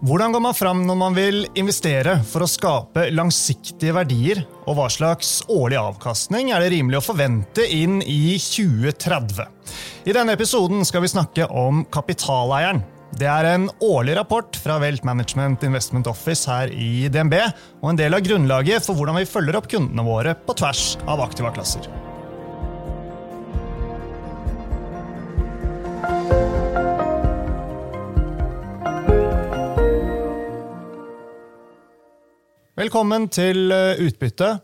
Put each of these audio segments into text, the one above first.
Hvordan går man fram når man vil investere for å skape langsiktige verdier, og hva slags årlig avkastning er det rimelig å forvente inn i 2030? I denne episoden skal vi snakke om kapitaleieren. Det er en årlig rapport fra Welt Management Investment Office her i DNB, og en del av grunnlaget for hvordan vi følger opp kundene våre på tvers av aktiva klasser. Velkommen til eh, Utbytte,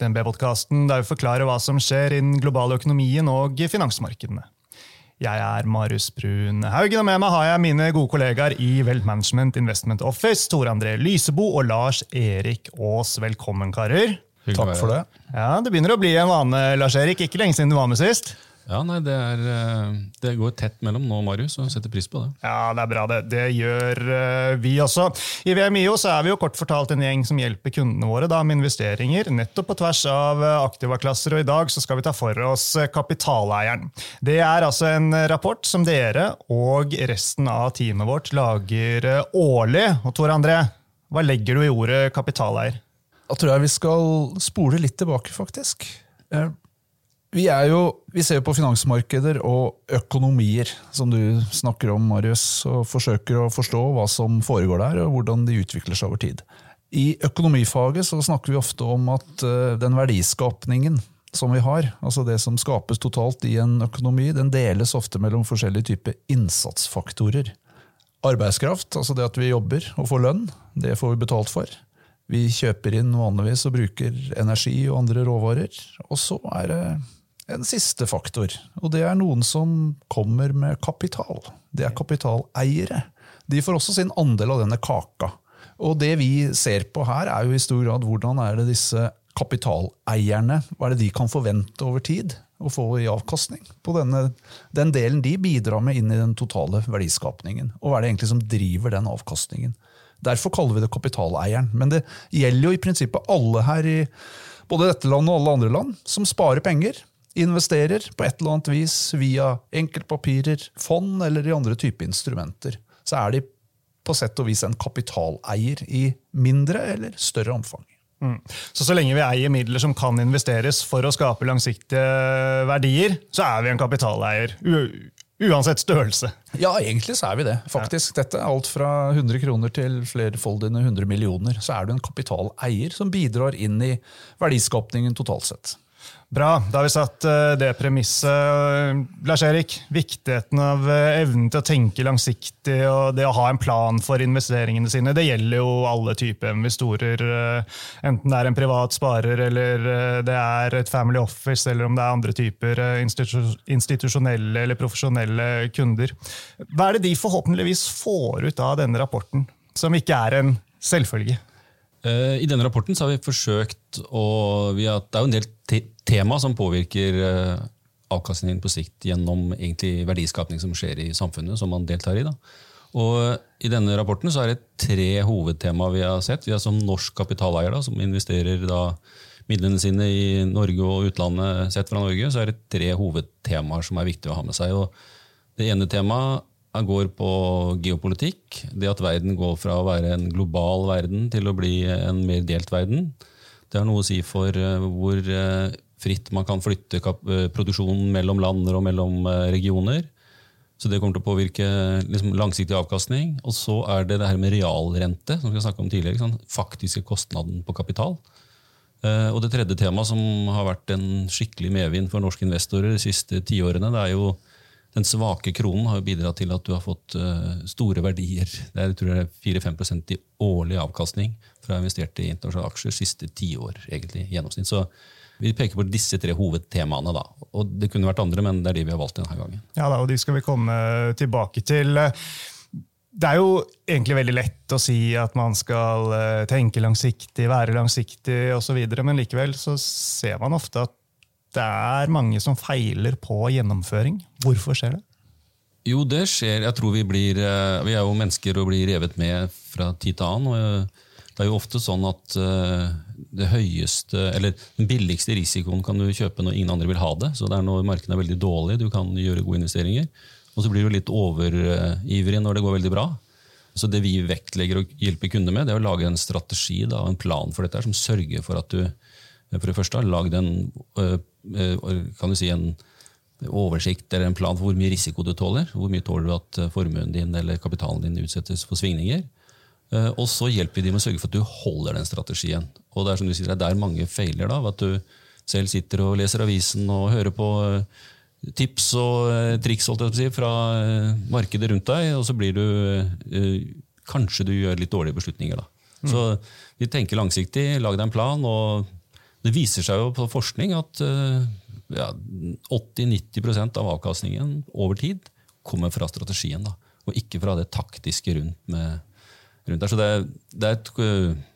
DNB-podkasten der vi forklarer hva som skjer i den globale økonomien og finansmarkedene. Jeg er Marius Brun Haugen, og med meg har jeg mine gode kollegaer i Welt Management Investment Office, Tore André Lysebo og Lars Erik Aas. Velkommen, karer. Takk for det. Ja, Det begynner å bli en vane, Lars Erik. Ikke lenge siden du var med sist. Ja, nei, det, er, eh, det går tett mellom nå, Marius, og setter pris på det. Ja, det er bra. Det, det gjør uh, vi også. I VMIO så er vi jo kort fortalt en gjeng som hjelper kundene våre da, med investeringer, nettopp på tvers av uh, aktivaklasser. Og i dag så skal vi ta for oss kapitaleieren. Det er altså en rapport som dere og resten av teamet vårt lager årlig. Og Tor André, hva legger du i ordet kapitaleier? Da tror jeg vi skal spole litt tilbake, faktisk. Vi, jo, vi, ser på finansmarkeder og økonomier, som du snakker om, Marius, og forsøker å forstå hva som foregår der, og hvordan de utvikler seg over tid. I økonomifaget så snakker vi ofte om at uh, den verdiskapningen som vi har, altså det som skapes totalt i en økonomi, den deles ofte mellom forskjellige typer innsatsfaktorer. Arbeidskraft, altså det at vi jobber og får lønn, det får vi betalt for. Vi kjøper inn vanligvis og bruker energi og andre råvarer. Og så er det en siste faktor, og det er noen som kommer med kapital. Det er kapitaleiere. De får også sin andel av denne kaka. Og det vi ser på her, er jo i stor grad hvordan er det disse kapitaleierne hva er det de kan forvente over tid å få i avkastning på denne, den delen de bidrar med inn i den totale verdiskapningen. Og hva er det egentlig som driver den avkastningen? Derfor kaller vi det kapitaleieren. Men det gjelder jo i prinsippet alle her i både dette landet og alle andre land som sparer penger investerer på et eller annet vis via enkeltpapirer, fond eller i andre typer instrumenter, så er de på sett og vis en kapitaleier i mindre eller større omfang. Mm. Så så lenge vi eier midler som kan investeres for å skape langsiktige verdier, så er vi en kapitaleier. Uansett størrelse. Ja, egentlig så er vi det. faktisk. Dette er alt fra 100 kroner til flerfoldige 100 millioner. Så er du en kapitaleier som bidrar inn i verdiskapningen totalt sett. Bra, da har vi satt eh, det premisset. Lars-Erik, viktigheten av eh, evnen til å tenke langsiktig og det å ha en plan for investeringene sine, det gjelder jo alle typer investorer. Eh, enten det er en privat sparer, eller det er et family office, eller om det er andre typer institusjonelle eller profesjonelle kunder. Hva er det de forhåpentligvis får ut av denne rapporten, som ikke er en selvfølge? I denne rapporten har vi forsøkt å Det er jo en del tema som påvirker eh, avkastningen på sikt gjennom verdiskapning som skjer i samfunnet, som man deltar i. Da. Og I denne rapporten så er det tre hovedtema vi har sett. Vi har som norsk kapitaleier da, som investerer da, midlene sine i Norge og utlandet sett fra Norge, så er det tre hovedtemaer som er viktige å ha med seg. Og det ene temaet går på geopolitikk. Det at verden går fra å være en global verden til å bli en mer delt verden. Det har noe å si for eh, hvor eh, fritt man kan flytte eh, produksjonen mellom lander og mellom regioner. Så det kommer til å påvirke liksom, langsiktig avkastning. Og så er det det her med realrente, som vi snakket om tidligere. Sånn, faktiske kostnaden på kapital. Og det tredje temaet som har vært en skikkelig medvind for norske investorer de siste tiårene, det er jo den svake kronen har jo bidratt til at du har fått uh, store verdier. Det er, tror det er 4-5 i årlig avkastning fra investerte i internasjonale aksjer siste tiår. egentlig, gjennomsnitt. Vi peker på disse tre hovedtemaene. da. Og Det kunne vært andre, men det er de vi har valgt denne gangen. Ja, da, og De skal vi komme tilbake til. Det er jo egentlig veldig lett å si at man skal eh, tenke langsiktig, være langsiktig osv., men likevel så ser man ofte at det er mange som feiler på gjennomføring. Hvorfor skjer det? Jo, det skjer. Jeg tror Vi blir, eh, vi er jo mennesker og blir revet med fra tid til annen. eh, Det er jo ofte sånn at eh, det høyeste, eller den billigste risikoen kan du kjøpe når ingen andre vil ha det. Så det er når markedet er veldig dårlig, du kan gjøre gode investeringer. Og så blir du litt overivrig når det går veldig bra. Så det vi vektlegger å hjelpe kunder med, det er å lage en strategi og en plan for dette, som sørger for at du for det første har lagd en, kan du si, en oversikt eller en plan for hvor mye risiko du tåler. Hvor mye tåler du at formuen din eller kapitalen din utsettes for svingninger. Og så hjelper vi dem med å sørge for at du holder den strategien. Og det er som du sier, det er der mange feiler. da, at du selv sitter og leser avisen og hører på tips og triks si, fra eh, markedet rundt deg, og så blir du eh, Kanskje du gjør litt dårlige beslutninger. da. Mm. Så vi tenker langsiktig, lag deg en plan. og Det viser seg jo på forskning at ja, 80-90% av avkastningen over tid kommer fra strategien, da, og ikke fra det taktiske rundt, med, rundt der. Så det, det er et,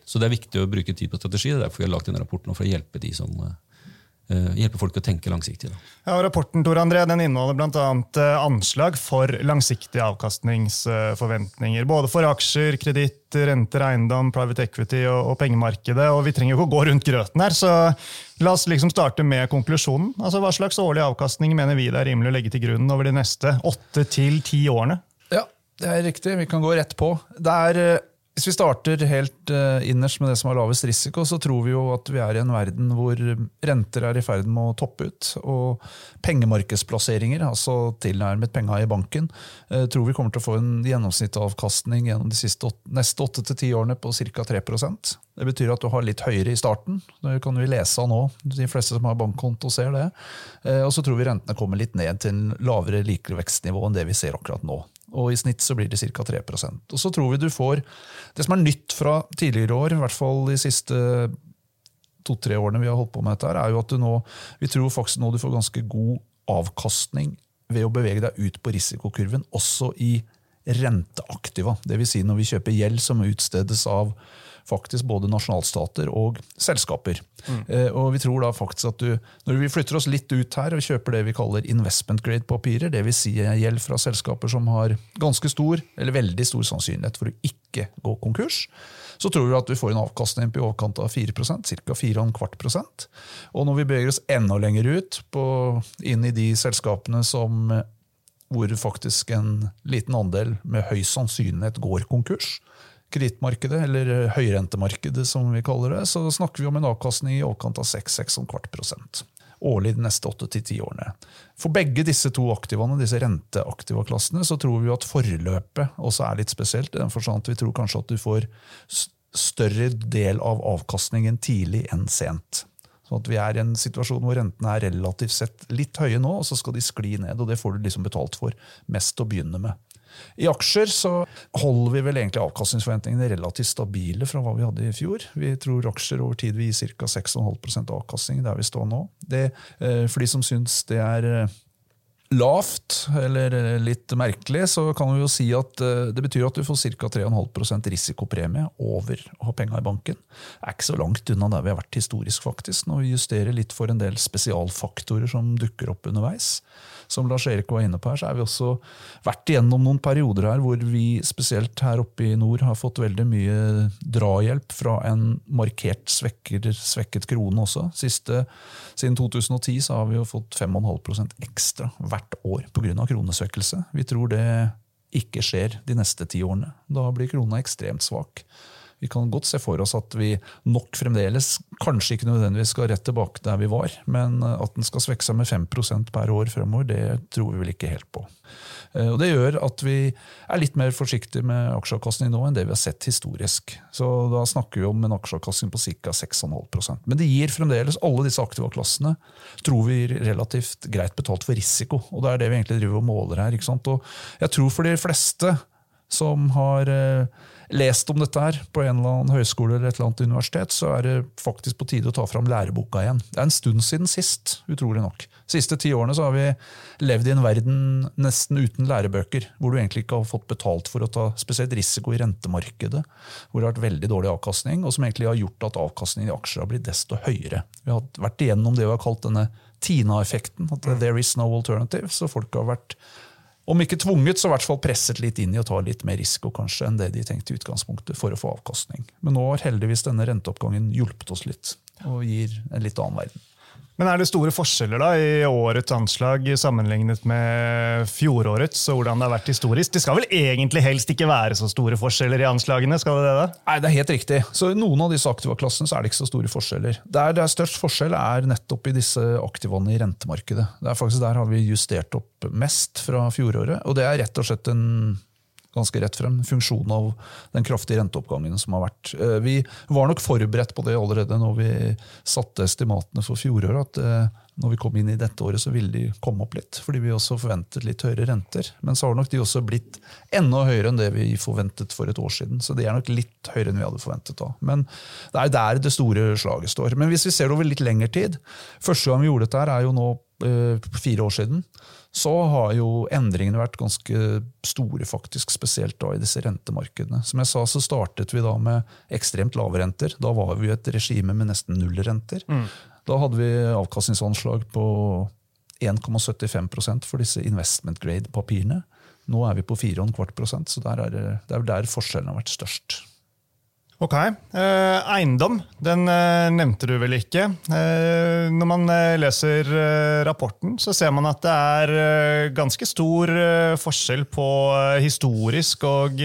så det, er viktig å bruke tid på strategi. Det er derfor vi har lagt denne rapporten for å hjelpe de som Eh, hjelpe folk å tenke langsiktig. Da. Ja, og rapporten Tor André, den inneholder bl.a. Eh, anslag for langsiktige avkastningsforventninger. Både for aksjer, kreditt, renter, eiendom, private equity og, og, pengemarkedet. og Vi trenger jo ikke å gå rundt grøten her, så la oss liksom starte med konklusjonen. Altså, Hva slags årlig avkastning mener vi det er rimelig å legge til grunn over de neste åtte til ti årene? Ja, det er riktig. Vi kan gå rett på. Det er eh, hvis vi starter helt uh, innerst med det som har lavest risiko, så tror vi jo at vi er i en verden hvor renter er i ferd med å toppe ut. Og pengemarkedsplasseringer, altså tilnærmet penga i banken, uh, tror vi kommer til å få en gjennomsnittsavkastning gjennom de siste, neste åtte til ti årene på ca. 3% Det betyr at du har litt høyere i starten. Det kan vi lese av nå. De fleste som har bankkonto, ser det. Uh, og så tror vi rentene kommer litt ned til en lavere likevekstnivå enn det vi ser akkurat nå og i snitt så blir det ca. 3% Og så tror vi du får Det som er nytt fra tidligere år, i hvert fall de siste to-tre årene vi har holdt på med dette, er jo at du nå, vi tror faktisk nå du får ganske god avkastning ved å bevege deg ut på risikokurven, også i renteaktiva. Dvs. Si når vi kjøper gjeld som utstedes av faktisk både nasjonalstater og selskaper. Mm. Eh, og vi tror da faktisk at du, Når vi flytter oss litt ut her og kjøper det vi kaller investment grade-papirer, dvs. Si gjeld fra selskaper som har ganske stor eller veldig stor sannsynlighet for å ikke gå konkurs, så tror vi at vi får en avkastning på i overkant av 4% ca. 4,25% Og når vi beveger oss enda lenger ut, på, inn i de selskapene som hvor faktisk en liten andel med høy sannsynlighet går konkurs, kredittmarkedet, eller høyrentemarkedet som vi kaller det, så snakker vi om en avkastning i overkant av 6-6,25 prosent årlig de neste 8-10 årene. For begge disse to aktivene, disse renteaktiva klassene, så tror vi at forløpet også er litt spesielt. i at Vi tror kanskje at du får større del av avkastningen tidlig enn sent. Så at Vi er i en situasjon hvor rentene er relativt sett litt høye nå, og så skal de skli ned. og Det får du liksom betalt for mest å begynne med. I aksjer så holder vi vel egentlig avkastningsforventningene relativt stabile fra hva vi hadde i fjor. Vi tror aksjer over tid vil gi ca. 6,5% avkastning der vi står nå. Det, eh, for de som syns det er eh, lavt eller eh, litt merkelig, så kan vi jo si at det betyr at du får ca. 3,5% risikopremie over å ha penga i banken. Det er ikke så langt unna der vi har vært historisk, faktisk, når vi justerer litt for en del spesialfaktorer som dukker opp underveis som Lars Erik var inne på her, så har vi også vært igjennom noen perioder her hvor vi spesielt her oppe i nord har fått veldig mye drahjelp fra en markert svekker, svekket krone også. Siste, siden 2010 så har vi jo fått 5,5 ekstra hvert år pga. kronesvekkelse. Vi tror det ikke skjer de neste ti årene. Da blir krona ekstremt svak. Vi kan godt se for oss at vi nok fremdeles kanskje ikke nødvendigvis skal rett tilbake der vi var, men at den skal svekke seg med 5% per år fremover, det tror vi vel ikke helt på. Eh, og Det gjør at vi er litt mer forsiktige med aksjeavkastning nå enn det vi har sett historisk. Så Da snakker vi om en aksjeavkastning på ca. 6,5% Men det gir fremdeles alle disse aktive klassene tror vi relativt greit betalt for risiko. Og Det er det vi egentlig driver og måler her. ikke sant? Og jeg tror for de fleste som har eh, lest om dette her på en eller annen høyskole eller et eller annet universitet, så er det faktisk på tide å ta fram læreboka igjen. Det er en stund siden sist, utrolig nok. De siste ti årene så har vi levd i en verden nesten uten lærebøker, hvor du egentlig ikke har fått betalt for å ta spesielt risiko i rentemarkedet, hvor det har vært veldig dårlig avkastning, og som egentlig har gjort at avkastningen i aksjer har blitt desto høyere. Vi har vært igjennom det vi har kalt denne Tina-effekten, at there is no alternative, så folk har vært om ikke tvunget, så i hvert fall presset litt inn i å ta litt mer risiko kanskje enn det de tenkte i utgangspunktet for å få avkastning. Men nå har heldigvis denne renteoppgangen hjulpet oss litt og gir en litt annen verden. Men er det store forskjeller da i årets anslag sammenlignet med fjorårets? og hvordan Det har vært historisk? Det skal vel egentlig helst ikke være så store forskjeller i anslagene? skal det det da? Nei, Det er helt riktig. Så I noen av disse aktiva-klassene så er det ikke så store forskjeller. Der det er størst forskjell, er nettopp i disse aktivaene i rentemarkedet. Det er faktisk Der har vi justert opp mest fra fjoråret. Og det er rett og slett en ganske rett frem. Funksjon av den kraftige renteoppgangen som har vært. Eh, vi var nok forberedt på det allerede når vi satte estimatene for fjoråret. at eh, når vi kom inn i dette året, så ville de komme opp litt. Fordi vi også forventet litt høyere renter. Men så har nok de også blitt enda høyere enn det vi forventet for et år siden. Så de er nok litt høyere enn vi hadde forventet da. Men det er der det store slaget står. Men hvis vi ser det over litt lengre tid Første gang vi gjorde dette, her er jo nå eh, fire år siden så har jo endringene vært ganske store, faktisk, spesielt da i disse rentemarkedene. Som jeg sa, så startet vi da med ekstremt lave renter. Da var vi et regime med nesten nullrenter. Mm. Da hadde vi avkastningsanslag på 1,75% for disse investment grade-papirene. Nå er vi på 4,25 så der er det er der forskjellen har vært størst. Ok. Eh, eiendom, den eh, nevnte du vel ikke. Eh, når man leser rapporten, så ser man at det er ganske stor forskjell på historisk og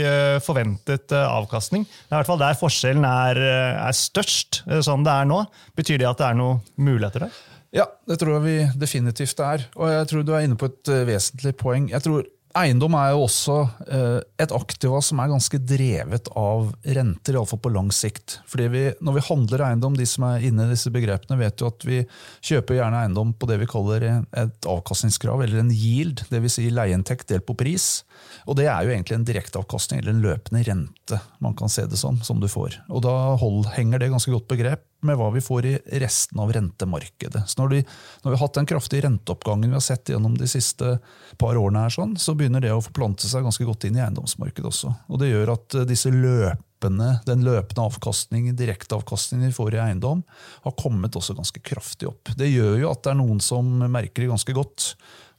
forventet avkastning. Det er i hvert fall der forskjellen er, er størst, sånn det er nå. Betyr det at det er noen muligheter der? Ja, det tror jeg vi definitivt er. Og jeg tror du er inne på et vesentlig poeng. Jeg tror Eiendom er jo også eh, et aktiva som er ganske drevet av renter, iallfall på lang sikt. Fordi vi, Når vi handler eiendom, de som er inne i disse begrepene, vet jo at vi kjøper gjerne eiendom på det vi kaller et avkastningskrav, eller en yield, dvs. Si leieinntekt delt på pris. Og det er jo egentlig en direkteavkastning, eller en løpende rente, man kan se det som, som du får. Og da hold, henger det ganske godt begrep med hva vi får i resten av rentemarkedet. Så når, de, når, vi har hatt den kraftige renteoppgangen vi har sett gjennom de siste par årene, her, sånn, så begynner det å forplante seg ganske godt inn i eiendomsmarkedet også. Og Det gjør at eh, disse løpende, den løpende avkastningen, direkteavkastningen vi får i eiendom, har kommet også ganske kraftig opp. Det gjør jo at det er noen som merker det ganske godt.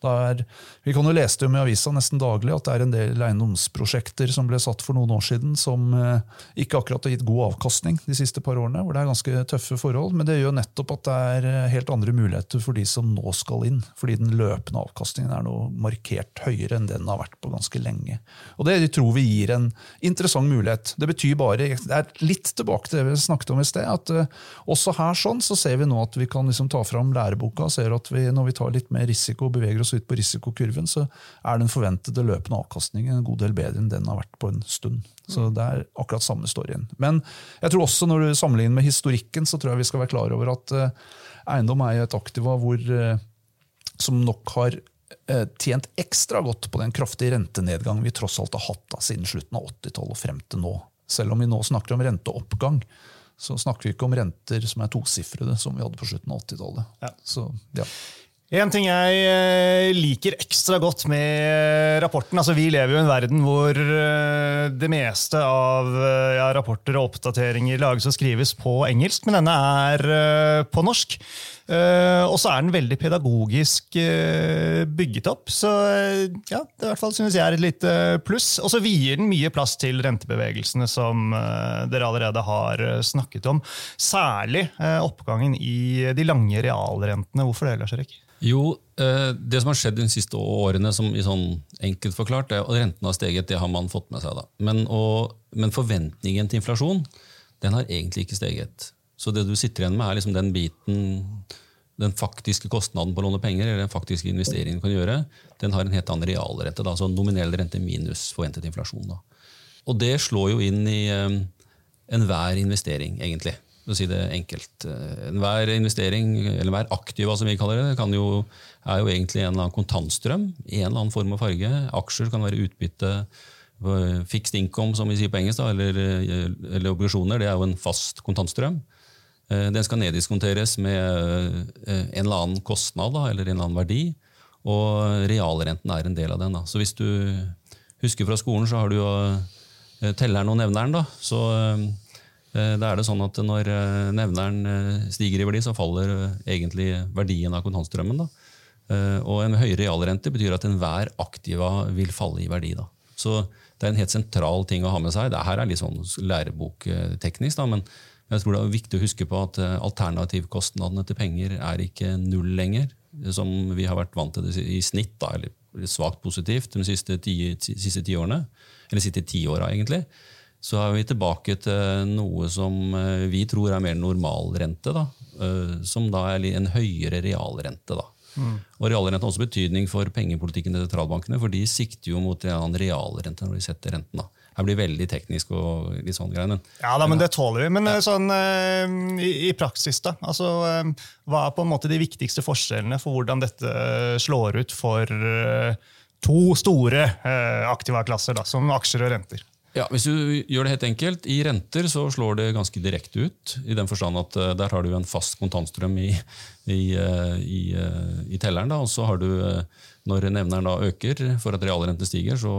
Er, vi kan jo lese det i avisa nesten daglig at det er en del eiendomsprosjekter som ble satt for noen år siden, som eh, ikke akkurat har gitt god avkastning de siste par årene. hvor det er ganske tøffe forhold, Men det gjør nettopp at det er eh, helt andre muligheter for de som nå skal inn. Fordi den løpende avkastningen er noe markert høyere enn den har vært på ganske lenge. Og Det tror vi gir en interessant mulighet. Det betyr bare, det er litt tilbake til det vi snakket om i sted, at uh, også her sånn så ser vi nå at vi kan liksom ta fram læreboka ser at vi, når vi tar litt mer risiko og beveger oss oss vidt på risikokurven, så er den forventede løpende avkastningen en god del bedre enn den har vært på en stund. Så det er akkurat samme storyen. Men jeg tror også når du sammenligner med historikken, så tror jeg vi skal være klar over at uh, eiendom er et aktiva hvor, uh, som nok har uh, tjent ekstra godt på den kraftige rentenedgangen vi tross alt har hatt da, siden slutten av 80-tallet og frem til nå. Selv om vi nå snakker om renteoppgang, så snakker vi ikke om renter som er tosifrede, som vi hadde på slutten av 80-tallet. Ja. Så, ja. En ting jeg eh, liker ekstra godt med rapporten altså Vi lever jo i en verden hvor eh, det meste av eh, ja, rapporter og oppdateringer lages og skrives på engelsk, men denne er på norsk. Og så er den veldig pedagogisk bygget opp. Så ja, det i hvert fall synes jeg er et lite pluss. Og så vier den mye plass til rentebevegelsene som dere allerede har snakket om. Særlig oppgangen i de lange realrentene. Hvorfor det, Lars Erik? Jo, eh, det som har skjedd de siste årene, som i sånn enkelt forklart, er, at renten har steget, det har man fått med seg. da. Men, og, men, forventningen til inflasjon den har egentlig ikke steget. Så det du sitter igjen med, er liksom den biten, den faktiske kostnaden på å låne penger, eller den faktiske investeringen du kan gjøre, den har en helt annen realrente. Da, altså nominell rente minus forventet inflasjon. Da. Og det slår jo inn i um, enhver investering, egentlig for å si det enkelt. Eh, enhver investering, eller hver aktiva som vi kaller det, jo, er jo egentlig en eller annen kontantstrøm i en eller annen form og farge. Aksjer kan være utbytte, eh, fixed income, som vi sier på engelsk, da, eller, eh, eller, obligasjoner. Det er jo en fast kontantstrøm. Den skal neddiskonteres med en eller annen kostnad da, eller en eller annen verdi. Og realrenten er en del av den. Da. Så hvis du husker fra skolen, så har du jo telleren og nevneren. Da. Så da er det sånn at Når eh, nevneren eh, stiger i verdi, så faller egentlig verdien av kontantstrømmen. Da. Og En høyere realrente betyr at enhver aktiva vil falle i verdi. Da. Så Det er en helt sentral ting å ha med seg. Dette er litt sånn lærebokteknisk, men, Jeg tror det er viktig å huske på at eh, alternativkostnadene til penger er ikke null lenger, som vi har vært vant til i snitt, da, eller svakt positivt de siste ti, siste ti årene. Eller siste tiåra, egentlig. Så er vi tilbake til noe som eh, vi tror er mer normalrente, da, eh, som da er en høyere realrente. da. Mm. Og Realrente har også betydning for pengepolitikken til sentralbankene, for de sikter jo mot en realrente når de setter renten. da. Her blir veldig teknisk og litt sånn greier. Ja, da, men det tåler vi. Men ja. Eh, sånn, i, i, praksis, da? Altså, hva er på en måte de viktigste forskjellene for hvordan dette slår ut for to store aktivaklasser, da, som aksjer og renter? Ja, Hvis du gjør det helt enkelt, I renter så slår det ganske direkte ut. I den forstand at der har du en fast kontantstrøm i, i, i, i telleren. Da, og så har du når nevneren da øker for at realrenten stiger, så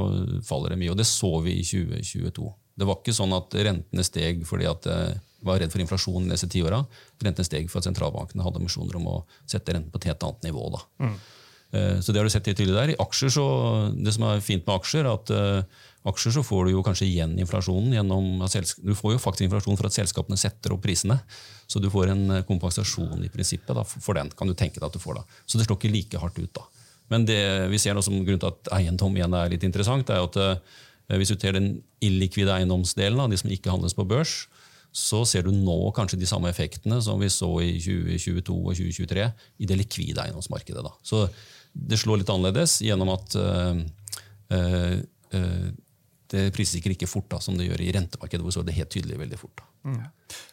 faller det mye. Og det så vi i 2022. Det var ikke sånn at rentene steg fordi at det var redd for inflasjon i disse tiåra. Rentene steg for at sentralbankene hadde ambisjoner om å sette renten på et helt annet nivå. da. Mm. Eh, så det har du sett tydelig der. I aksjer så, Det som er fint med aksjer, er at uh, aksjer så får du jo kanskje igjen inflasjonen. gjennom Du får jo faktisk inflasjon for at selskapene setter opp prisene. Så du får en eh, kompensasjon i prinsippet da, for den. kan du tenke deg at du får da. Så det slår ikke like hardt ut. da. Men det vi ser nå som grunn til at eiendom igjen er litt interessant, er at eh, hvis du tar den illikvide eiendomsdelen av de som ikke handles på børs, så ser du nå kanskje de samme effektene som vi så i 2022 og 2023 i det likvide eiendomsmarkedet. Da. Så det slår litt annerledes gjennom at uh, uh, det prises ikke fort da, som det gjør i rentemarkedet, hvor så det helt tydelig veldig fort. Mm.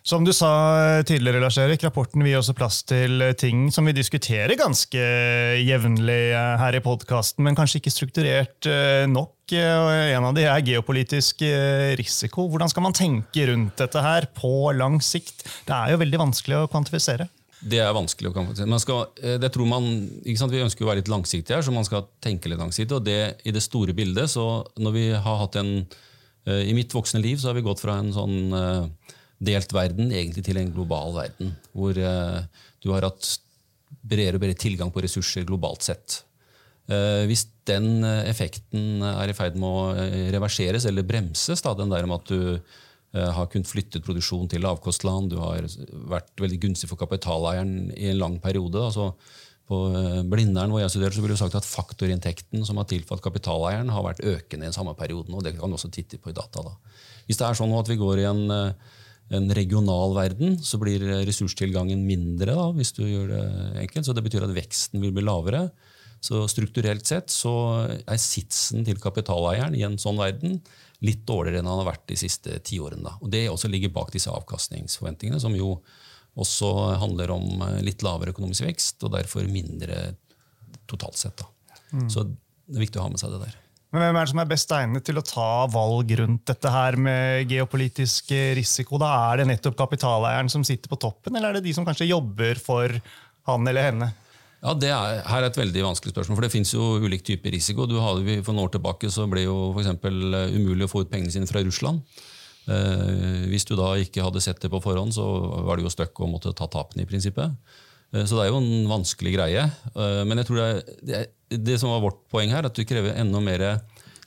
Som du sa tidligere, Lars Erik, rapporten vil også plass til ting som vi diskuterer ganske jevnlig her i podkasten, men kanskje ikke strukturert nok. nok. En av de er geopolitisk risiko. Hvordan skal man tenke rundt dette her på lang sikt? Det er jo veldig vanskelig å kvantifisere. Det er vanskelig å kvantifisere. Skal, det tror man, Vi ønsker å være litt langsiktige her, så man skal tenke litt langsiktig. og det, I det store bildet, så når vi har hatt en I mitt voksne liv så har vi gått fra en sånn delt verden egentlig til en global verden. Hvor du har hatt bredere og bredere tilgang på ressurser globalt sett. Hvis den effekten er i ferd med å reverseres eller bremses, da, den der med at du har kunnet flyttet produksjon til lavkostland, du har vært veldig gunstig for kapitaleieren i en lang periode. altså på Blindern hvor jeg studerte, så ville du sagt at faktorinntekten som har tilfalt kapitaleieren, har vært økende i den samme perioden. og Det kan du også titte på i data. da. Hvis det er sånn at vi går i en en regional verden, så blir ressurstilgangen mindre. Da, hvis du gjør det enkelt. Så det betyr at veksten vil bli lavere. Så strukturelt sett så er sitsen til kapitaleieren i en sånn verden litt dårligere enn han har vært de siste ti årene. Og det også ligger bak disse avkastningsforventningene, som jo også handler om litt lavere økonomisk vekst, og derfor mindre totalt sett. Mm. Så det er viktig å ha med seg det der. Men Hvem er det som er best egnet til å ta valg rundt dette her med geopolitisk risiko? Da Er det nettopp kapitaleieren som sitter på toppen, eller er det de som kanskje jobber for han eller henne? Ja, Det er, her er et veldig vanskelig spørsmål, for det fins jo ulike typer risiko. Du hadde, for noen år tilbake så ble jo eksempel, eh, umulig å få ut pengene sine fra Russland. Eh, hvis du da ikke hadde sett det på forhånd, så var det jo støkk og måtte ta tapene. i prinsippet. Eh, så det er jo en vanskelig greie. Eh, men jeg tror det, det, det som var vårt poeng her, at du krever enda mer,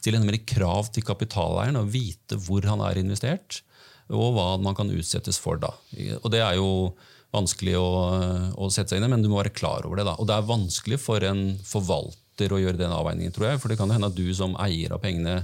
enda mer krav til kapitaleieren og vite hvor han er investert, og hva man kan utsettes for da. Og det er jo vanskelig å, å sette seg inn i, men du må være klar over det. da. Og det er vanskelig for en forvalter å gjøre den avveiningen, tror jeg. For det kan hende at du som eier av pengene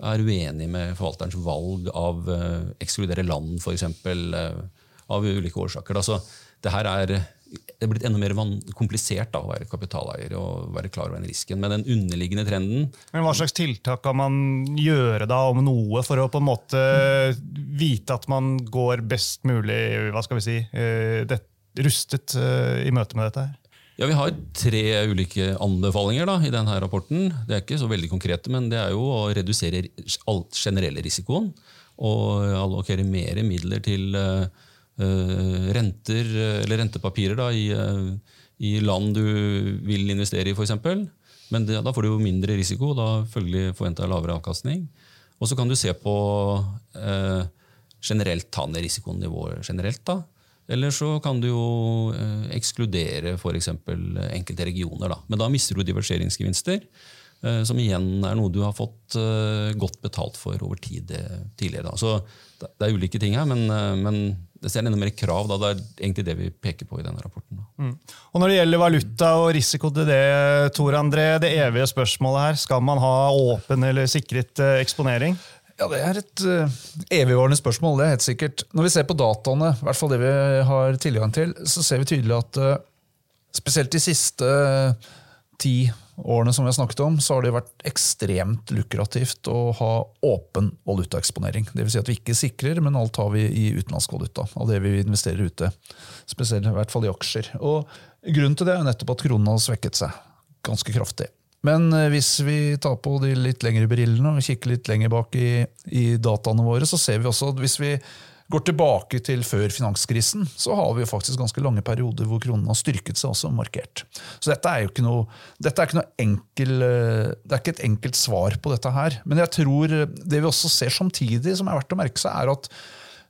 er uenig med forvalterens valg av å ekskludere land, f.eks., uh, av ulike årsaker. Da. Så det her er det er blitt enda mer komplisert da, å være kapitaleier og være klar over den risken. Men den underliggende trenden Men Hva slags tiltak kan man gjøre da, om noe, for å på en måte vite at man går best mulig hva skal vi si, eh, det, rustet eh, i møte med dette? her? Ja, Vi har tre ulike anbefalinger da, i denne rapporten. Det er ikke så veldig konkrete, men det er jo å redusere alt generelle risikoen og allokere mer midler til uh, renter, eller rentepapirer da, i, eh, i, land du vil investere i, f.eks. Men det, da får du jo mindre risiko, da følgelig forventa lavere avkastning. Og så kan du se på eh, generelt ta ned risikonivået generelt. da. Eller så kan du jo eh, ekskludere f.eks. enkelte regioner. Da. Men da mister du diverseringsgevinster. Eh, som igjen er noe du har fått eh, godt betalt for over tid eh, tidligere. Da. Så det er ulike ting her, men, men det ser enda mer krav. Da. Det er egentlig det vi peker på i denne rapporten. Da. Og Når det gjelder valuta og risiko til det, Tor André, det evige spørsmålet her, skal man ha åpen eller sikret eksponering? Ja, Det er et uh, evigvarende spørsmål. det er helt sikkert. Når vi ser på dataene, i hvert fall det vi har tilgang til, så ser vi tydelig at uh, spesielt de siste uh, ti årene som vi har snakket om, så har det vært ekstremt lukrativt å ha åpen valutaeksponering. Dvs. Si at vi ikke sikrer, men alt har vi i utenlandsk valuta. Av det vi investerer ute. Spesielt i hvert fall i aksjer. Og Grunnen til det er nettopp at kronen har svekket seg ganske kraftig. Men eh, hvis vi tar på de litt lengre brillene og kikker litt lenger bak i, i dataene våre, så ser vi også at hvis vi går tilbake til før finanskrisen, så har vi jo faktisk ganske lange perioder hvor kronen har styrket seg også markert. Så dette er jo ikke noe, dette er ikke noe enkel, eh, det er ikke et enkelt svar på dette her. Men jeg tror det vi også ser samtidig, som er verdt å merke seg, er at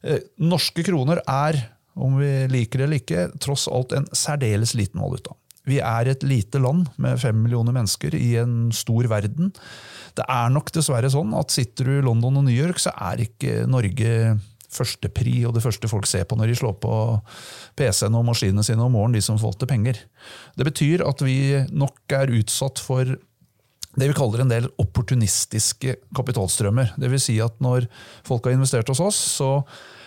eh, norske kroner er, om vi liker det eller ikke, tross alt en særdeles liten valuta. Vi er et lite land med fem millioner mennesker i en stor verden. Det er nok dessverre sånn at sitter du i London og New York, så er ikke Norge førstepri og det første folk ser på når de slår på PC-ene og maskinene sine om morgenen, de som forvalter penger. Det betyr at vi nok er utsatt for det vi kaller en del opportunistiske kapitalstrømmer. Vil si at når folk har investert hos oss, så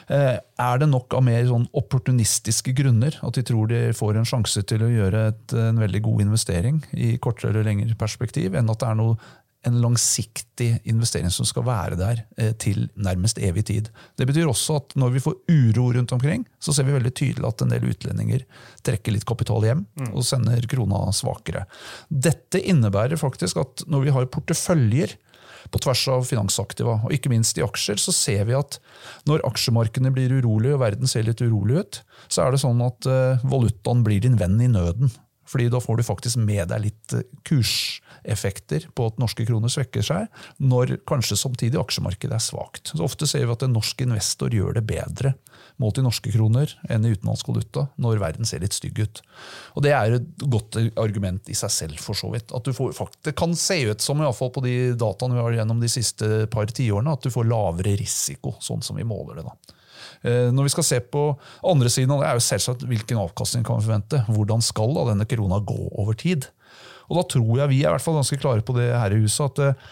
eh, er det nok av mer sånn opportunistiske grunner at de tror de får en sjanse til å gjøre et, en veldig god investering i kortere eller lengre perspektiv, enn at det er noe, en langsiktig investering som skal være der eh, til nærmest evig tid. Det betyr også at når vi får uro rundt omkring, så ser vi veldig tydelig at en del utlendinger trekker litt kapital hjem og sender krona svakere. Dette innebærer faktisk at når vi har porteføljer på tvers av finansaktiva, og ikke minst i aksjer, så ser vi at når aksjemarkedene blir urolige og verden ser litt urolig ut, så er det sånn at eh, valutaen blir din venn i nøden. Fordi da får du faktisk med deg litt eh, kurseffekter på at norske kroner svekker seg, når kanskje samtidig aksjemarkedet er svakt. Så Ofte ser vi at en norsk investor gjør det bedre målt i norske kroner enn i utenlandsk valuta når verden ser litt stygg ut. Og Det er et godt argument i seg selv, for så vidt. At du får, det kan se ut som, i hvert fall på de dataene vi har gjennom de siste par tiårene, at du får lavere risiko, sånn som vi måler det. da. Eh, Når vi skal se på andre siden, det er jo selvsagt hvilken avkastning kan vi forvente. Hvordan skal da denne krona gå over tid? Og Da tror jeg vi er i hvert fall ganske klare på det her i huset, at eh,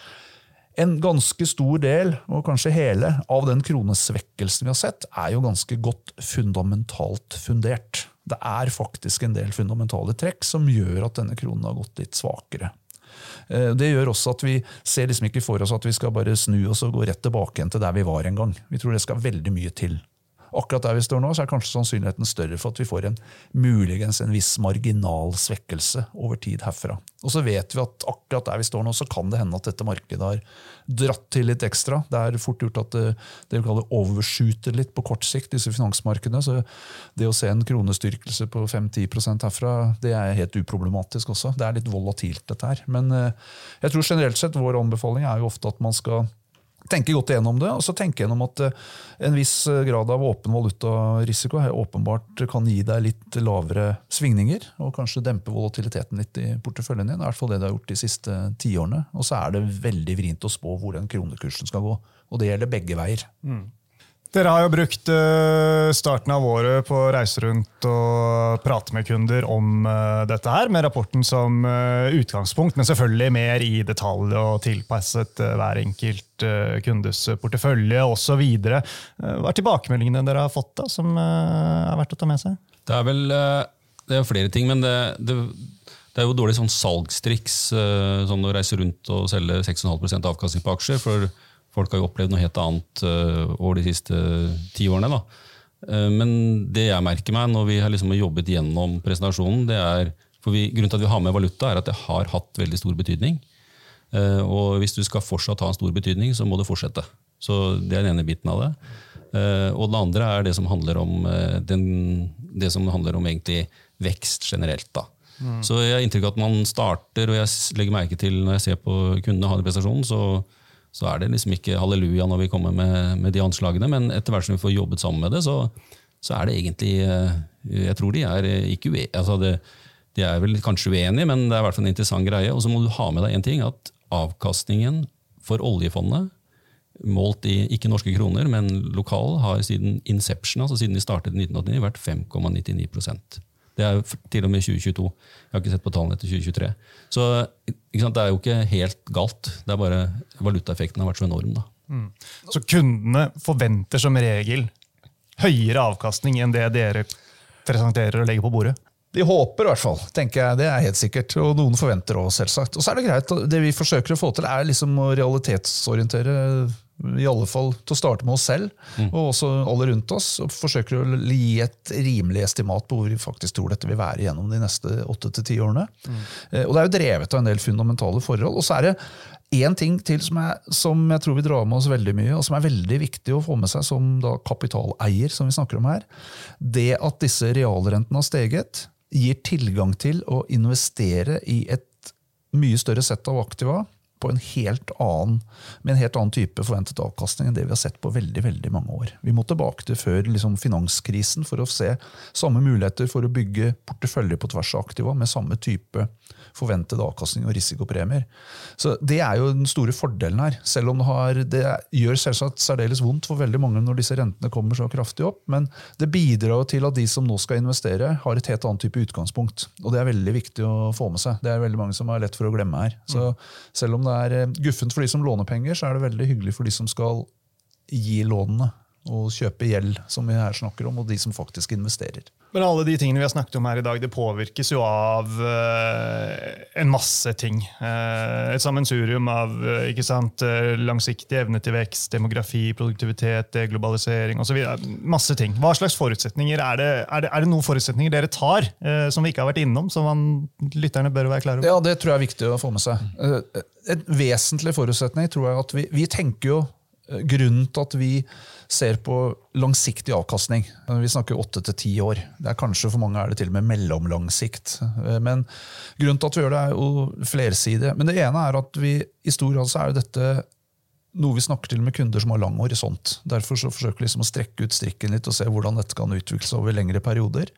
en ganske stor del, og kanskje hele, av den kronesvekkelsen vi har sett, er jo ganske godt fundamentalt fundert. Det er faktisk en del fundamentale trekk som gjør at denne kronen har gått litt svakere. Eh, Det gjør også at vi ser liksom ikke for oss at vi skal bare snu oss og gå rett tilbake igjen til der vi var en gang. Vi tror det skal veldig mye til. Akkurat der vi står nå, så er kanskje sannsynligheten større for at vi får en muligens en viss marginal svekkelse over tid herfra. Og så vet vi at akkurat der vi står nå, så kan det hende at dette markedet har dratt til litt ekstra. Det er fort gjort at det, det vi kaller overskyter litt på kort sikt, disse finansmarkedene. Så det å se en kronestyrkelse på 5-10% herfra, det er helt uproblematisk også. Det er litt volatilt, dette her. Men eh, jeg tror generelt sett vår anbefaling er jo ofte at man skal tenke godt igjennom det, og så tenke gjennom at eh, en viss eh, grad av åpen valutarisiko her åpenbart kan gi deg litt lavere svingninger, og kanskje dempe volatiliteten litt i porteføljen din. I hvert fall det det har gjort de siste tiårene. Og så er det veldig vrient å spå hvor den kronekursen skal gå. Og det gjelder begge veier. Dere har jo brukt eh, starten av året på å reise rundt og prate med kunder om eh, dette her, med rapporten som eh, utgangspunkt, men selvfølgelig mer i detalj og tilpasset hver enkelt kundes portefølje osv. Hva er tilbakemeldingene dere har fått da, som er verdt å ta med seg? Det er vel det er flere ting, men det, det, det er jo dårlig sånn salgstriks sånn å reise rundt og selge 6,5 avkastning på aksjer. for Folk har jo opplevd noe helt annet eh, over de siste ti årene. da. Eh, Men det jeg merker meg når vi har liksom jobbet gjennom presentasjonen, det er for vi, Grunnen til at vi har med valuta, er at det har hatt veldig stor betydning. Eh, Og hvis du skal fortsatt ha en stor betydning, så må du fortsette. Så Det er den ene biten av det. Og det andre er det som handler om, den, det som handler om egentlig vekst generelt. da. Så jeg har inntrykk av at man starter, og jeg legger merke til når jeg ser på kundene ha den presentasjonen, så, så er det liksom ikke halleluja når vi kommer med, med de anslagene, men etter hvert som vi får jobbet sammen med det, så, så er det egentlig eh, Jeg tror de er eh, ikke uenige. Altså det, de er vel kanskje uenige, men det er i hvert fall en interessant greie. Og så må du ha med deg en ting, at avkastningen for oljefondet, målt i ikke norske kroner, men lokal, har siden inception, altså siden de startet i 1989, vært 5,99 Det er til og med 2022. Jeg har ikke sett på tallene etter 2023. Så sant, det er jo ikke helt galt. Det er bare valutaeffekten har vært så enorm. da. Mm. Så kundene forventer som regel høyere avkastning enn det dere presenterer og legger på bordet? De håper i hvert fall, tenker jeg. Det er helt sikkert. Og noen forventer òg, selvsagt. Og så er det greit. Det vi forsøker å få til, er liksom å realitetsorientere i alle fall til å starte med oss selv, mm. og også alle rundt oss. og Forsøker å gi et rimelig estimat på hvor vi faktisk tror dette vil være gjennom de neste åtte til ti årene. Mm. Eh, og Det er jo drevet av en del fundamentale forhold. Og så er det én ting til som jeg, som jeg, tror vi drar med oss veldig mye, og som er veldig viktig å få med seg som kapitaleier, som vi snakker om her. Det at disse realrentene har steget, gir tilgang til å investere i et mye større sett av aktiva en helt annen, med en helt annen type forventet avkastning enn det vi har sett på veldig veldig mange år. Vi må tilbake til før liksom, finanskrisen for å se samme muligheter for å bygge porteføljer på tvers av aktiva med samme type forventet avkastning og risikopremier. Så Det er jo den store fordelen her. Selv om det, har, det gjør selvsagt særdeles vondt for veldig mange når disse rentene kommer så kraftig opp, men det bidrar til at de som nå skal investere, har et helt annet type utgangspunkt. Og det er veldig viktig å få med seg. Det er veldig mange som har lett for å glemme her. Så selv om det er eh, guffent for de som låner penger, så er det veldig hyggelig for de som skal gi lånene og kjøpe gjeld, som vi her snakker om, og de som faktisk investerer. Men alle de tingene vi har snakket om her i dag, det påvirkes jo av uh, en masse ting. Uh, et sammensurium av ikke sant, langsiktig evne til vekst, demografi, produktivitet, deglobalisering osv. Masse ting. Hva slags forutsetninger er det, er det, er det noen forutsetninger dere tar som vi ikke har vært innom, som man, lytterne bør være klare over? Ja, Det tror jeg er viktig å få med seg. En vesentlig forutsetning tror jeg at vi, vi tenker jo Grunnen til at vi ser på langsiktig avkastning. Vi snakker åtte til ti år. Det er Kanskje for mange er det til og med mellomlang sikt. Men grunnen til at vi gjør det, er jo flersidig. Men det ene er at vi i stor grad så er dette noe vi snakker til med kunder som har lang horisont. Derfor så forsøker vi liksom å strekke ut strikken litt og se hvordan dette kan utvikle seg over lengre perioder.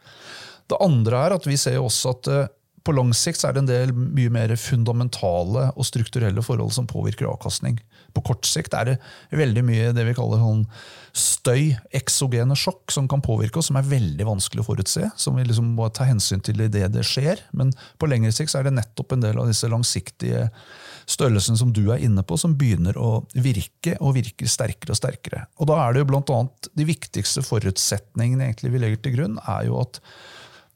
Det andre er at vi ser også at eh, på lang sikt er det en del mye mer fundamentale og strukturelle forhold som påvirker avkastning. På kort sikt er det veldig mye det vi kaller sånn støy, eksogene sjokk, som kan påvirke oss, som er veldig vanskelig å forutse. Som vi liksom må ta hensyn til idet det skjer. Men på lengre sikt er det nettopp en del av disse langsiktige størrelsene som du er inne på, som begynner å virke, og virker sterkere og sterkere. Og da er det jo blant annet De viktigste forutsetningene egentlig vi legger til grunn, er jo at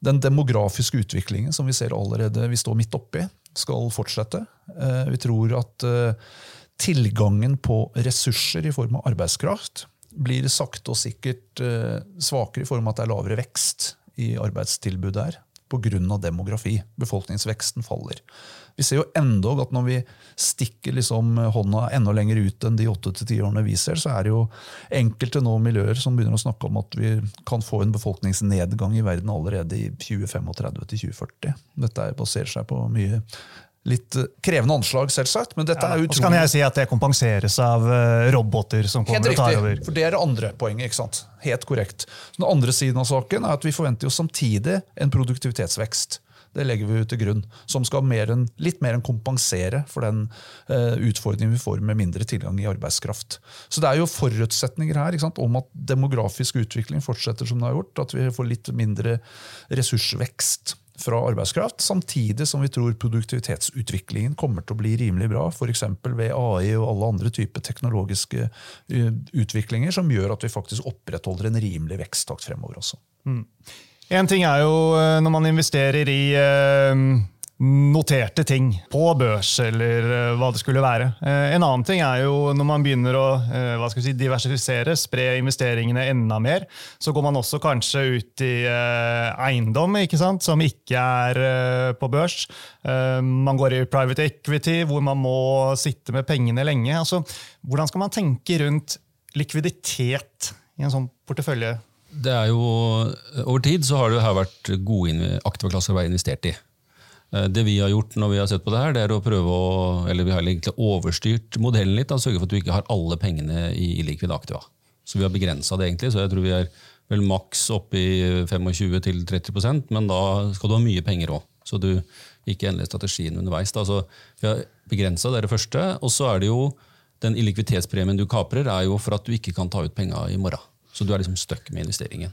den demografiske utviklingen som vi ser allerede vi står midt oppi, skal fortsette. Eh, vi tror at eh, tilgangen på ressurser i form av arbeidskraft blir sakte og sikkert eh, svakere i form av at det er lavere vekst i arbeidstilbudet her pga. demografi. Befolkningsveksten faller. Vi ser jo endog at når vi stikker liksom hånda enda lenger ut enn de åtte til ti årene vi ser, så er det jo enkelte nå miljøer som begynner å snakke om at vi kan få en befolkningsnedgang i verden allerede i 2035 til 2040. Dette baserer seg på mye litt eh, krevende anslag, selvsagt. men dette ja, er utrolig... Og så kan jeg si at det kompenseres av eh, roboter som kommer riktig, og tar over. for Det er det andre poenget. ikke sant? Helt korrekt. Den andre siden av saken er at vi forventer jo samtidig en produktivitetsvekst. Det legger vi til grunn, som skal mer enn, litt mer enn kompensere for den eh, utfordringen vi får med mindre tilgang i arbeidskraft. Så det er jo forutsetninger her sant, om at demografisk utvikling fortsetter som det har gjort. At vi får litt mindre ressursvekst fra arbeidskraft, samtidig som vi tror produktivitetsutviklingen kommer til å bli rimelig bra, f.eks. ved AI og alle andre typer teknologiske eh, utviklinger som gjør at vi faktisk opprettholder en rimelig veksttakt fremover også. Mm. En ting er jo eh, når man investerer i eh, noterte ting på børs, eller uh, hva det skulle være. Uh, en annen ting er jo når man begynner å vi si, diversifisere, spre investeringene enda mer, så går man også kanskje ut i eiendom ikke sant, som ikke er på børs. man går i private equity, hvor man må sitte med pengene lenge. Altså, hvordan skal man tenke rundt likviditet i en sånn portefølje? Det er jo, Over tid så har det her vært gode aktive klasser å være investert i. Eh, det vi har gjort når vi har sett på det her, det er å prøve å eller vi har egentlig overstyrt modellen litt. Sørge for at du ikke har alle pengene i illikvide aktiva. Så vi har begrensa det, egentlig. Så jeg tror vi er vel maks oppe i 25-30% men da skal du ha mye penger òg. Så du ikke endrer strategien underveis. Da. Så vi har begrensa, det det første. Og så er det jo den illikviditetspremien du kaprer, er jo for at du ikke kan ta ut penga i morgen. Så du er liksom stuck med investeringen.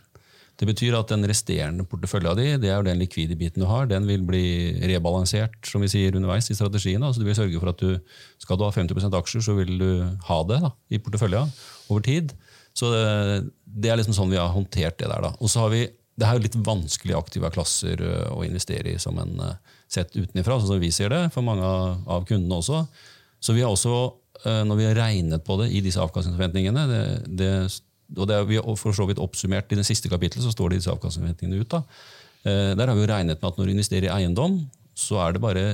Det betyr at den resterende portefølja di, det er jo den likvide biten du har, den vil bli rebalansert som vi sier underveis i strategien. Da. Så du vil sørge for at du, skal du ha 50% aksjer, så vil du ha det da, i portefølja over tid. Så det, det, er liksom sånn vi har håndtert det der. da. Og så har vi, Det er jo litt vanskelig aktive klasser å investere i som en sett utenifra, sånn som vi ser det, for mange av kundene også. Så vi har også, når vi har regnet på det i disse avkastningsforventningene det, det og det er vi for så vidt oppsummert I det siste kapittelet så står disse avkastningsforventningene ut. da. Der har vi jo regnet med at når du investerer i eiendom, så er det bare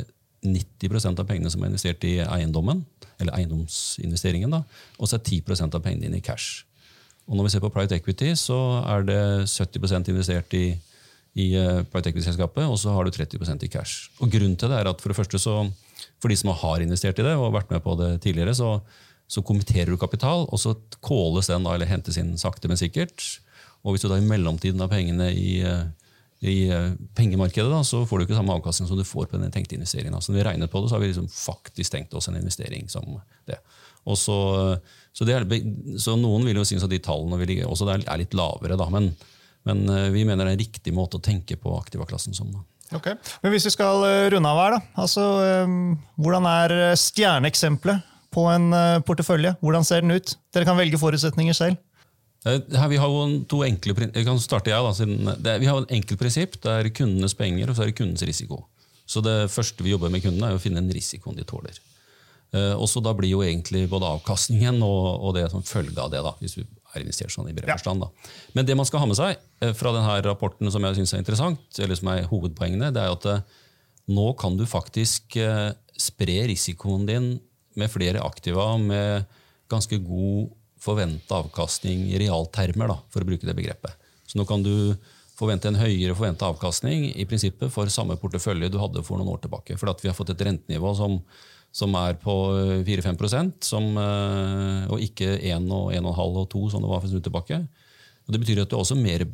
90% av pengene som er investert i eiendommen, eller eiendomsinvesteringen, da, og så er 10% av pengene dine i cash. Og når vi ser på private equity, så er det 70% investert i, i private equity-selskapet, og så har du 30% i cash. Og Grunnen til det er at for det første så, for de som har investert i det og vært med på det tidligere, så så kommenterer du kapital, og så kåles den da, eller hentes inn sakte, men sikkert. Og hvis du da i mellomtiden har pengene i, eh, i eh, pengemarkedet, da, så får du ikke samme avkastning som du får på den tenkte investeringen. Så når vi regnet på det, så har vi liksom faktisk tenkt oss en investering som det. Så, så, det er, så noen vil jo synes at de tallene vi ligger, også er litt lavere, da, men, men, eh, vi mener det er en riktig måte å tenke på aktivaklassen som. da. Ok, Men hvis vi skal runde av her, da. Altså, hvordan er stjerneeksempelet på en eh, portefølje? Hvordan ser den ut? Dere kan velge forutsetninger selv. Eh, her, vi har jo to enkle, jeg kan starte jeg da, siden det, Vi har en enkelt prinsipp. Det er kundenes penger og så er det kundens risiko. Så Det første vi jobber med kundene, er å finne en risikoen de tåler. Eh, og så Da blir jo egentlig både avkastningen og, og det som følge av det, da, hvis vi er investert sånn i bred forstand. Da. Men det man skal ha med seg fra denne rapporten som jeg synes er interessant, eller som er hovedpoengene, det er at nå kan du faktisk spre risikoen din med flere aktiva med ganske god forventa avkastning i realtermer, da, for å bruke det begrepet. Så nå kan du forvente en høyere forventa avkastning i prinsippet for samme portefølje du hadde for noen år tilbake. For vi har fått et rentenivå som, som er på 4-5% eh, ikke 1, og 1,5 og 2 som det var for en stund tilbake. Og det betyr at du er også mer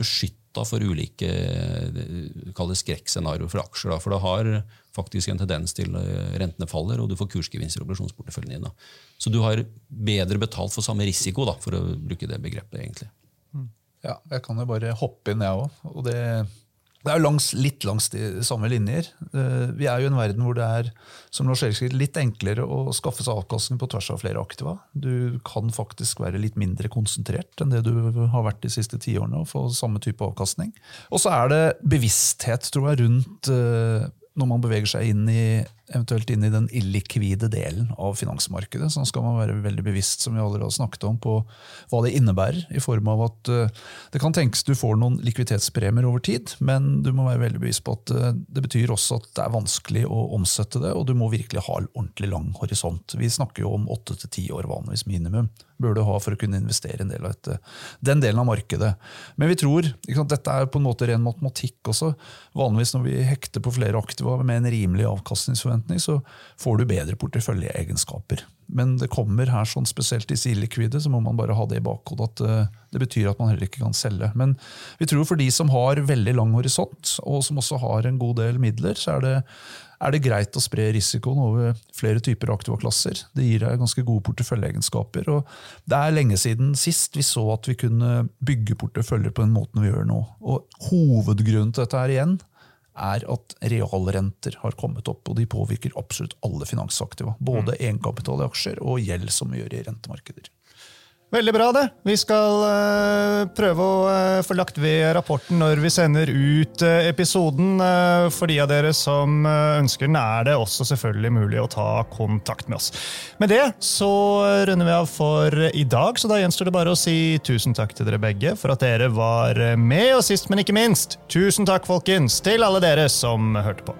beskytta for ulike eh, skrekkscenarioer for aksjer. Da. For det har faktisk en tendens til eh, rentene faller, og du får kursgevinster i obligasjonsporteføljen din. Da. Så du har bedre betalt for samme risiko, da, for å bruke det begrepet. egentlig. Ja, jeg kan jo bare hoppe inn, jeg òg. Og det det er jo langs, litt langs de samme linjer. Eh, vi er jo i en verden hvor det er som Lars litt enklere å skaffe seg avkastning på tvers av flere aktiva. Du kan faktisk være litt mindre konsentrert enn det du har vært de siste tiårene. og få samme type avkastning. Og så er det bevissthet tror jeg, rundt eh, når man beveger seg inn i, eventuelt inn i den illikvide delen av finansmarkedet. Så skal man være veldig bevisst som vi allerede snakket om, på hva det innebærer. I form av at uh, det kan tenkes du får noen likviditetspremier over tid, men du må være veldig bevisst på at uh, det betyr også at det er vanskelig å omsette det, og du må virkelig ha en ordentlig lang horisont. Vi snakker jo om åtte til ti år vanligvis minimum bør du ha for å kunne investere en del av dette, den delen av markedet. Men vi tror, sant, dette er på en måte ren matematikk også. Vanligvis når vi hekter på flere aktiva med en rimelig avkastningsforventning, så får du bedre porteføljeegenskaper. Men det kommer her sånn spesielt i illikvide, så må man bare ha det i bakhodet at eh, det betyr at man heller ikke kan selge. Men vi tror for de som har veldig lang horisont, og som også har en god del midler, så er det er det greit å spre risikoen over flere typer aktiva klasser. Det gir deg ganske gode porteføljeegenskaper. og Det er lenge siden sist vi så at vi kunne bygge porteføljer på den måten vi gjør nå. Og Hovedgrunnen til dette her igjen er at realrenter har kommet opp, og de påvirker absolutt alle finansaktiva. Både mm. egenkapital i aksjer og gjeld som vi gjør i rentemarkeder. Veldig bra, det. Vi skal uh, prøve å uh, få lagt ved rapporten når vi sender ut uh, episoden. for de av dere som ønsker den, er det også selvfølgelig mulig å ta kontakt med oss. Med det så runder vi av for i dag, så da gjenstår det bare å si tusen takk til dere begge for at dere var med, og sist, men ikke minst, tusen takk, folkens, til alle dere som hørte på.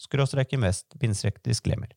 skråstrek invest disclaimer.